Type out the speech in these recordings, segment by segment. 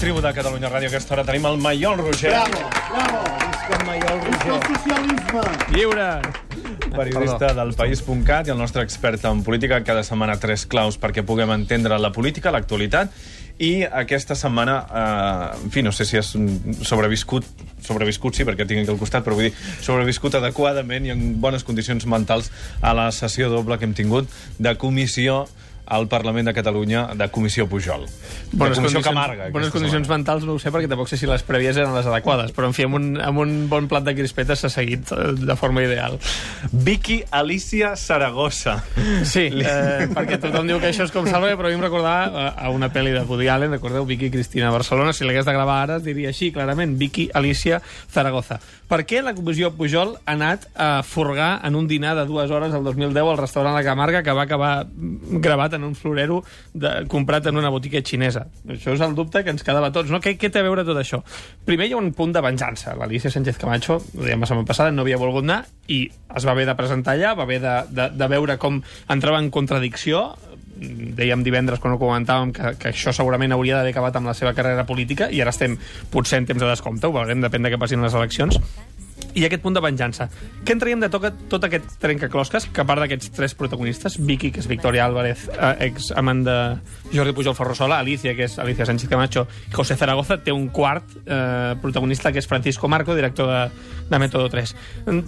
tribu de Catalunya Ràdio. A aquesta hora tenim el Maiol Roger. Bravo, bravo. Visca el Maiol Visca el Roger. socialisme. Lliure! Periodista del País.cat i el nostre expert en política. Cada setmana tres claus perquè puguem entendre la política, l'actualitat. I aquesta setmana, eh, en fi, no sé si has sobreviscut, sobreviscut sí, perquè tinc aquí al costat, però vull dir, sobreviscut adequadament i en bones condicions mentals a la sessió doble que hem tingut de comissió al Parlament de Catalunya de Comissió Pujol. de Comissió Camarga. bones condicions setmana. mentals no ho sé, perquè tampoc sé si les prèvies eren les adequades, però en fi, amb un, amb un bon plat de crispetes s'ha seguit eh, de forma ideal. Vicky Alicia Saragossa. Sí, eh, perquè tothom diu que això és com Salva, però a mi em recordava eh, a una pel·li de Woody Allen, recordeu, Vicky Cristina Barcelona, si l'hagués de gravar ara es diria així, clarament, Vicky Alicia Zaragoza. Per què la comissió Pujol ha anat a furgar en un dinar de dues hores el 2010 al restaurant La Camarga que va acabar gravat en un florero de, comprat en una botiga xinesa? Això és el dubte que ens quedava a tots, no? Què, què té a veure tot això? Primer hi ha un punt de venjança. L'Alicia Sánchez Camacho, ho dèiem la setmana passada, no havia volgut anar i es va haver de presentar allà, va haver de, de, de veure com entrava en contradicció dèiem divendres quan ho comentàvem que, que això segurament hauria d'haver acabat amb la seva carrera política i ara estem potser en temps de descompte, ho veurem, depèn de què passin les eleccions i aquest punt de venjança. Què en traiem de tot, tot aquest trencaclosques, que a part d'aquests tres protagonistes, Vicky, que és Victoria Álvarez, eh, ex amant de Jordi Pujol Ferrosola, Alicia, que és Alicia Sánchez Camacho, José Zaragoza, té un quart eh, protagonista, que és Francisco Marco, director de, de Método 3.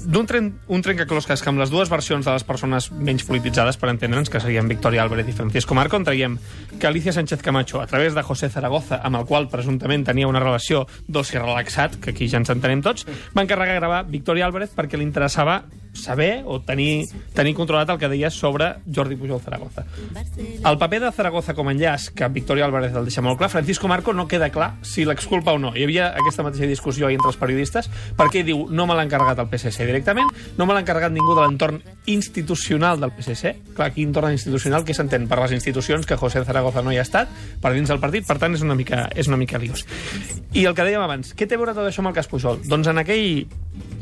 D'un tren, un trencaclosques que amb les dues versions de les persones menys polititzades, per entendre'ns, que serien Victoria Álvarez i Francisco Marco, en traiem que Alicia Sánchez Camacho, a través de José Zaragoza, amb el qual presumptament tenia una relació dolç i relaxat, que aquí ja ens entenem tots, va encarregar de gravar Victoria Álvarez perquè li interessava saber o tenir, tenir controlat el que deia sobre Jordi Pujol Zaragoza. El paper de Zaragoza com a enllaç, que Victoria Álvarez el deixa molt clar, Francisco Marco no queda clar si l'exculpa o no. Hi havia aquesta mateixa discussió entre els periodistes, perquè diu, no me l'ha encarregat el PSC directament, no me l'ha encarregat ningú de l'entorn institucional del PSC. Clar, aquí entorn institucional, que s'entén per les institucions que José Zaragoza no hi ha estat, per dins del partit, per tant és una mica, és una mica liós. I el que dèiem abans, què té a veure tot això amb el cas Pujol? Doncs en aquell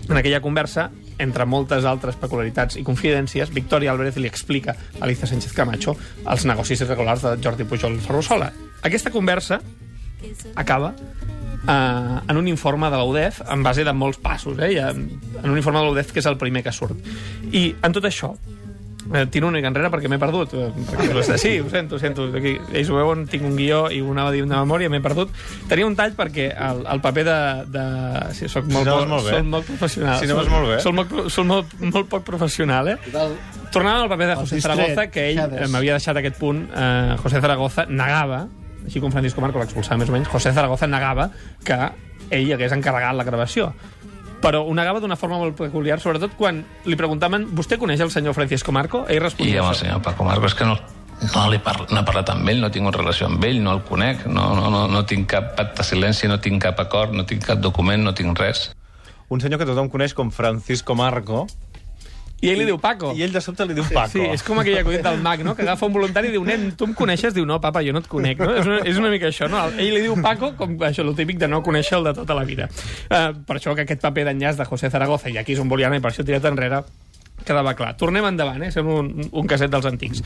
en aquella conversa, entre moltes altres peculiaritats i confidències, Victoria Álvarez li explica a Alicia Sánchez Camacho els negocis irregulars de Jordi Pujol Ferrusola. Aquesta conversa acaba eh, en un informe de l'UDEF en base de molts passos, eh? En un informe de l'UDEF que és el primer que surt. I en tot això, tiro una mica enrere perquè m'he perdut. eh, Perquè, sí, ho sento, ho sento. Aquí, ells ho veuen, tinc un guió i una de memòria, m'he perdut. Tenia un tall perquè el, el paper de... de sí, soc molt, Si no molt bé. soc molt professional. Si no vas Soc- molt bé. Soc molt, soc molt, molt poc professional, eh? Del... Tornant al paper de José Zaragoza, que ell eh, m'havia deixat aquest punt, eh, José Zaragoza negava, així com Francisco Marco l'expulsava més o menys, José Zaragoza negava que ell hagués encarregat la gravació. Però ho negava d'una forma molt peculiar, sobretot quan li preguntaven «Vostè coneix el senyor Francisco Marco?» Ell I responia amb el senyor Paco Marco és que no, no, li parlo, no he parlat amb ell, no tinc una relació amb ell, no el conec, no, no, no, no tinc cap pacte de silenci, no tinc cap acord, no tinc cap document, no tinc res. Un senyor que tothom coneix com Francisco Marco, I ell li diu «Paco». i ell de sobte li diu Paco. Sí, és com aquell acudit del mag, no? Que agafa un voluntari i diu, nen, tu em coneixes? Diu, no, papa, jo no et conec, no? És una, és una mica això, no? Ell li diu Paco, com això, el típic de no conèixer el de tota la vida. Uh, per això que aquest paper d'enllaç de José Zaragoza, i aquí és un volia anar, i per això he tirat enrere, quedava clar. Tornem endavant, eh? Sembla un, un caset dels antics.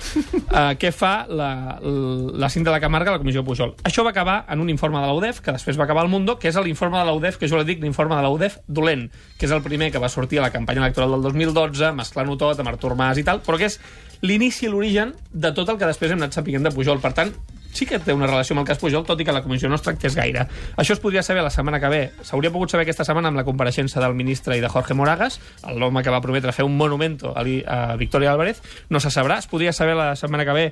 Uh, què fa la, la cinta de la Camarga a la Comissió Pujol? Això va acabar en un informe de l'UDEF, que després va acabar al Mundo, que és l'informe de l'UDEF, que jo li dic l'informe de l'UDEF dolent, que és el primer que va sortir a la campanya electoral del 2012, mesclant-ho tot amb Artur Mas i tal, però que és l'inici i l'origen de tot el que després hem anat sapiguent de Pujol. Per tant, sí que té una relació amb el cas Pujol, tot i que la comissió no es tractés gaire. Això es podria saber la setmana que ve. S'hauria pogut saber aquesta setmana amb la compareixença del ministre i de Jorge Moragas, l'home que va prometre fer un monumento a, a Victoria Álvarez. No se sabrà. Es podria saber la setmana que ve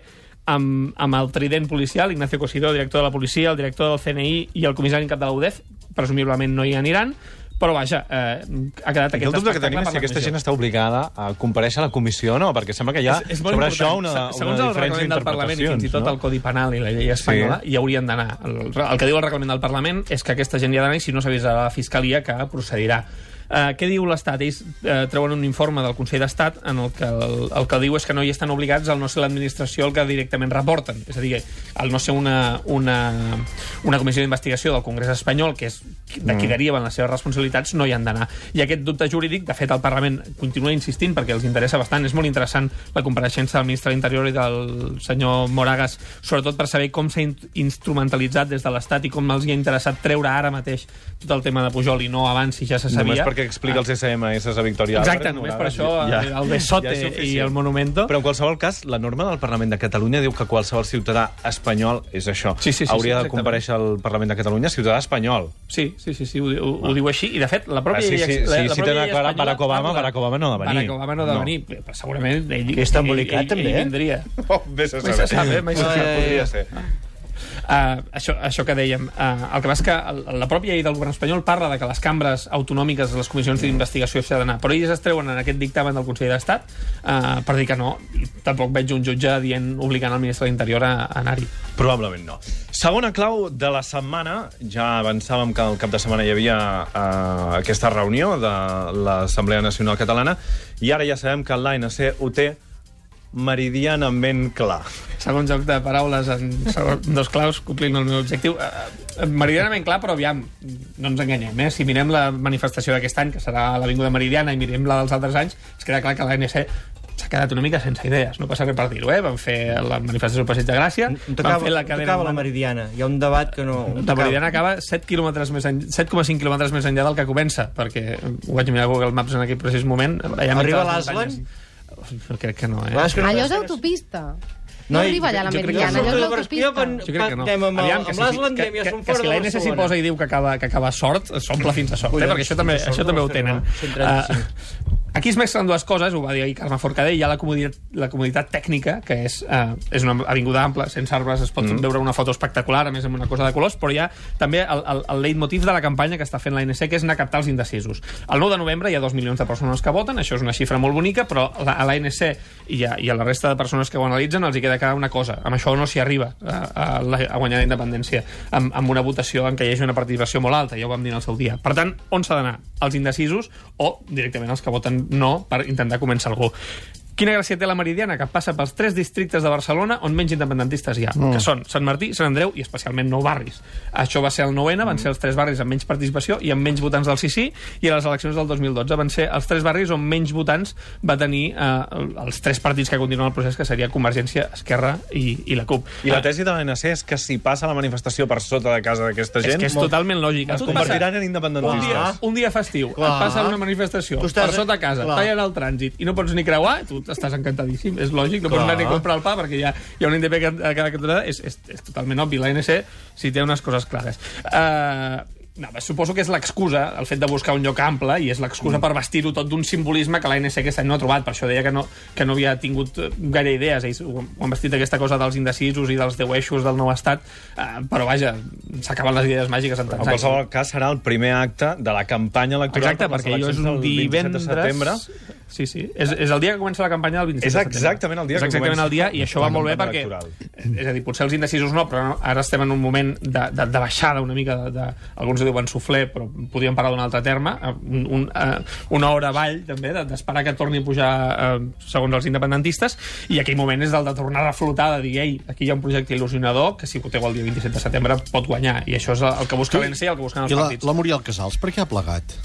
amb, amb el trident policial, Ignacio Cosidó, director de la policia, el director del CNI i el comissari en cap de la UDEF. Presumiblement no hi aniran. Però vaja, eh, ha quedat aquest el dubte que tenim és si aquesta gent està obligada a compareixer a la comissió o no, perquè sembla que hi ha és, és sobre important. això una, una Segons el reglament del Parlament i fins i tot d'interpretacions, el Codi Penal i la llei espanyola, Sí. hi haurien d'anar. El, el que diu el reglament del Parlament és que aquesta gent hi ha d'anar i si no s'avisa a la Fiscalia que procedirà. Uh, què diu l'Estat? Ells uh, treuen un informe del Consell d'Estat en el que el, el que diu és que no hi estan obligats al no ser l'administració el que directament reporten. És a dir, al no ser una, una, una comissió d'investigació del Congrés espanyol, que és de qui mm. deriven les seves responsabilitats, no hi han d'anar. I aquest dubte jurídic, de fet, el Parlament continua insistint perquè els interessa bastant. És molt interessant la compareixença del ministre de l'Interior i del senyor Moragas, sobretot per saber com s'ha instrumentalitzat des de l'Estat i com els hi ha interessat treure ara mateix tot el tema de Pujol i no abans si ja se sabia. Només perquè explica els SMS a Victòria Exacte, només per això ja, el Besote ja i el Monumento. Però en qualsevol cas, la norma del Parlament de Catalunya diu que qualsevol ciutadà espanyol és això. Sí, sí, sí, Hauria sí, de compareixer al Parlament de Catalunya ciutadà espanyol. Sí, sí, sí, sí ho, ho, ho diu així. I, de fet, la pròpia ah, sí, sí, la, sí, la si tenen clar Barack Obama, Barack Obama no ha de venir. Barack Obama no ha de venir. No. Però segurament ell, que està embolicat, ell, també, ell, ell vindria. Oh, vés a saber. Se sap, eh? Mai se sap. Podria ser. Uh, això, això que dèiem. Uh, el que passa que la pròpia llei del govern espanyol parla de que les cambres autonòmiques, les comissions d'investigació s'ha d'anar, però ells es treuen en aquest dictamen del Consell d'Estat uh, per dir que no. I tampoc veig un jutge dient obligant el ministre de l'Interior a, a anar-hi. Probablement no. Segona clau de la setmana. Ja avançàvem que el cap de setmana hi havia uh, aquesta reunió de l'Assemblea Nacional Catalana i ara ja sabem que l'ANC ho té meridianament clar. Segon joc de paraules en segon, dos claus, complint el meu objectiu. Uh, meridianament clar, però aviam, no ens enganyem, eh? Si mirem la manifestació d'aquest any, que serà l'Avinguda Meridiana, i mirem la dels altres anys, es queda clar que l'ANC s'ha quedat una mica sense idees, no passa res per dir-ho, eh? Van fer la manifestació del Passeig de Gràcia, van fer la cadena... acaba la Meridiana, hi ha un debat que no... La Meridiana acaba 7 quilòmetres més 7,5 quilòmetres més enllà del que comença, perquè ho vaig mirar a Google Maps en aquell precís moment. Arriba a l'Aslan? Crec que no, eh? que no Allò és autopista. No, no arriba allà la Meridiana, allò és l'autopista. Jo quan, jo crec que no. amb, Aviam, amb ja som fora de Barcelona. Que si posa i diu que acaba, que acaba sort, s'omple fins a sort, eh? perquè això també, això també ho tenen. Uh, Aquí es mezclen dues coses, ho va dir ahir Carme Forcadell, hi ha la comoditat, la comoditat tècnica, que és, eh, és una avinguda ampla, sense arbres, es pot mm. veure una foto espectacular, a més amb una cosa de colors, però hi ha també el, el, el leitmotiv de la campanya que està fent l'ANC, que és anar a captar els indecisos. El 9 de novembre hi ha dos milions de persones que voten, això és una xifra molt bonica, però a l'ANC i, a, i a la resta de persones que ho analitzen els hi queda cada una cosa. Amb això no s'hi arriba a, a, a guanyar la independència, amb, amb una votació en què hi hagi una participació molt alta, ja ho vam dir en el seu dia. Per tant, on s'ha d'anar? Els indecisos o directament els que voten no per intentar convèncer algú. Quina gràcia té la Meridiana? Que passa pels tres districtes de Barcelona on menys independentistes hi ha, mm. que són Sant Martí, Sant Andreu i especialment nou barris. Això va ser el 9 van mm. ser els tres barris amb menys participació i amb menys votants del sí i a les eleccions del 2012 van ser els tres barris on menys votants va tenir eh, els tres partits que continuen el procés, que seria Convergència, Esquerra i, i la CUP. I la tesi de l'ANC és que si passa la manifestació per sota de casa d'aquesta gent... És que és totalment lògic. Es convertiran en independentistes. Un dia, un dia festiu, Clar. et passa una manifestació per sota casa, tallen el trànsit i no pots ni creuar, tu estàs encantadíssim, és lògic, no pots anar a comprar el pa perquè hi ha, hi ha un INDP a cada cantonada, és, és, és totalment obvi. L'ANC si té unes coses clares. Uh, no, suposo que és l'excusa, el fet de buscar un lloc ample, i és l'excusa mm. per vestir-ho tot d'un simbolisme que l'ANC aquest any no ha trobat. Per això deia que no, que no havia tingut gaire idees. Ells ho, han vestit aquesta cosa dels indecisos i dels deu eixos del nou estat, eh, però vaja, s'acaben les idees màgiques en tants anys. En qualsevol cas, serà el primer acte de la campanya electoral Exacte, perquè allò és un divendres... de setembre. Sí, sí. És, és el dia que comença la campanya del 27 és de setembre. exactament el dia és exactament el dia, i això va molt bé perquè... Electoral. És a dir, potser els indecisos no, però ara estem en un moment de, de, de baixada una mica, de, de, alguns diuen sufler, però podríem parlar d'un altre terme, eh, un, un, uh, una hora avall, també, d'esperar que torni a pujar uh, segons els independentistes, i aquell moment és el de tornar a reflotar, de dir, ei, aquí hi ha un projecte il·lusionador que si voteu el dia 27 de setembre pot guanyar, i això és el que busca l'ENC i el que busquen els I la, partits. la Muriel Casals, per què ha plegat?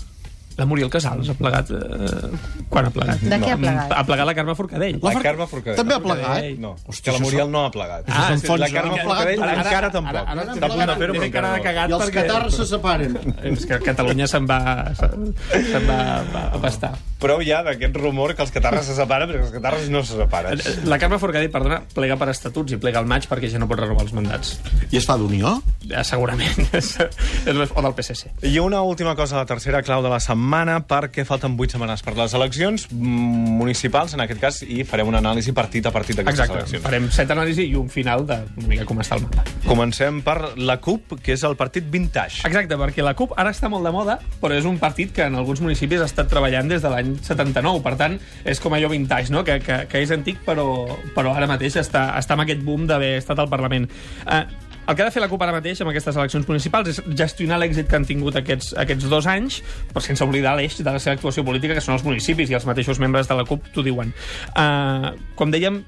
La Muriel Casals ha plegat... Eh, quan ha plegat? De què ha plegat? Ha plegat la Carme Forcadell. La, la Carme Forcadell. També ha plegat? No, Hòstia, que la Muriel no ha plegat. Ah, sí, la Carme Forcadell ara, encara tampoc. Ara, ara, Està a punt de fer-ho, però encara no. I els catarres se separen. És que Catalunya se'n va, se'n va, va a pastar. Prou ja d'aquest rumor que els catarres se separen, perquè els catarres no se separen. La Carme Forcadell, perdona, plega per estatuts i plega al maig perquè ja no pot renovar els mandats. I es fa d'Unió? Ja, segurament. o del PSC. I una última cosa, la tercera clau de la setmana, perquè que falten 8 setmanes per les eleccions municipals, en aquest cas, i farem una anàlisi partit a partit d'aquestes eleccions. farem set anàlisi i un final de una mica com està el mapa. Comencem per la CUP, que és el partit vintage. Exacte, perquè la CUP ara està molt de moda, però és un partit que en alguns municipis ha estat treballant des de l'any 79, per tant, és com allò vintage, no? que, que, que és antic, però, però ara mateix està, està amb aquest boom d'haver estat al Parlament. Eh, El que ha de fer la CUP ara mateix amb aquestes eleccions municipals és gestionar l'èxit que han tingut aquests, aquests dos anys, però sense oblidar l'eix de la seva actuació política, que són els municipis, i els mateixos membres de la CUP t'ho diuen. Uh, com dèiem,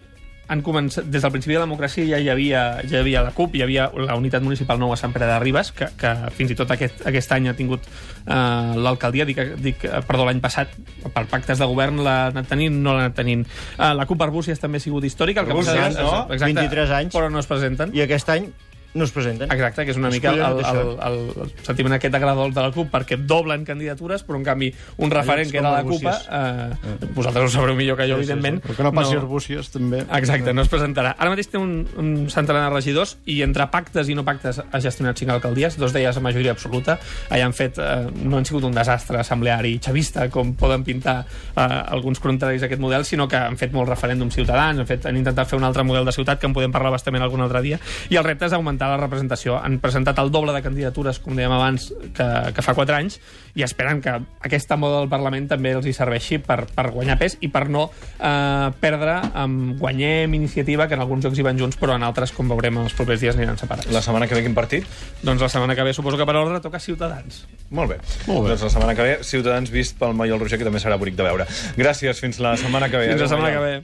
han començat, des del principi de la democràcia ja hi havia, ja hi havia la CUP, hi havia la unitat municipal nou a Sant Pere de Ribes, que, que fins i tot aquest, aquest any ha tingut uh, l'alcaldia, dic, dic, eh, perdó, l'any passat, per pactes de govern l'ha anat tenint, no l'ha anat tenint. Uh, la CUP Arbúcies també ha sigut històrica. El que Arbúcies, no? Exacte, 23 anys. Però no es presenten. I aquest any no es presenten. Exacte, que és una mica el, el, el, el, sentiment aquest agradol de la CUP, perquè doblen candidatures, però en canvi un referent que era la CUP, eh, vosaltres ho sabreu millor que jo, evidentment. Però que no passi no. Arbúcies, també. Exacte, no es presentarà. Ara mateix té un, un centenar de regidors i entre pactes i no pactes ha gestionat cinc alcaldies, dos d'elles a majoria absoluta. Allà han fet, eh, no han sigut un desastre assembleari xavista, com poden pintar eh, alguns contraris a aquest model, sinó que han fet molts referèndums ciutadans, han, fet, han intentat fer un altre model de ciutat que en podem parlar bastament algun altre dia, i el repte és augmentar la representació. Han presentat el doble de candidatures, com dèiem abans, que, que fa 4 anys, i esperen que aquesta moda del Parlament també els hi serveixi per, per guanyar pes i per no eh, perdre amb guanyem iniciativa, que en alguns jocs hi van junts, però en altres, com veurem els propers dies, aniran separats. La setmana que ve quin partit? Doncs la setmana que ve suposo que per ordre toca Ciutadans. Molt bé. Molt bé. Doncs la setmana que ve, Ciutadans vist pel Maiol Roger, que també serà bonic de veure. Gràcies, fins la setmana que ve. Fins la setmana que ve.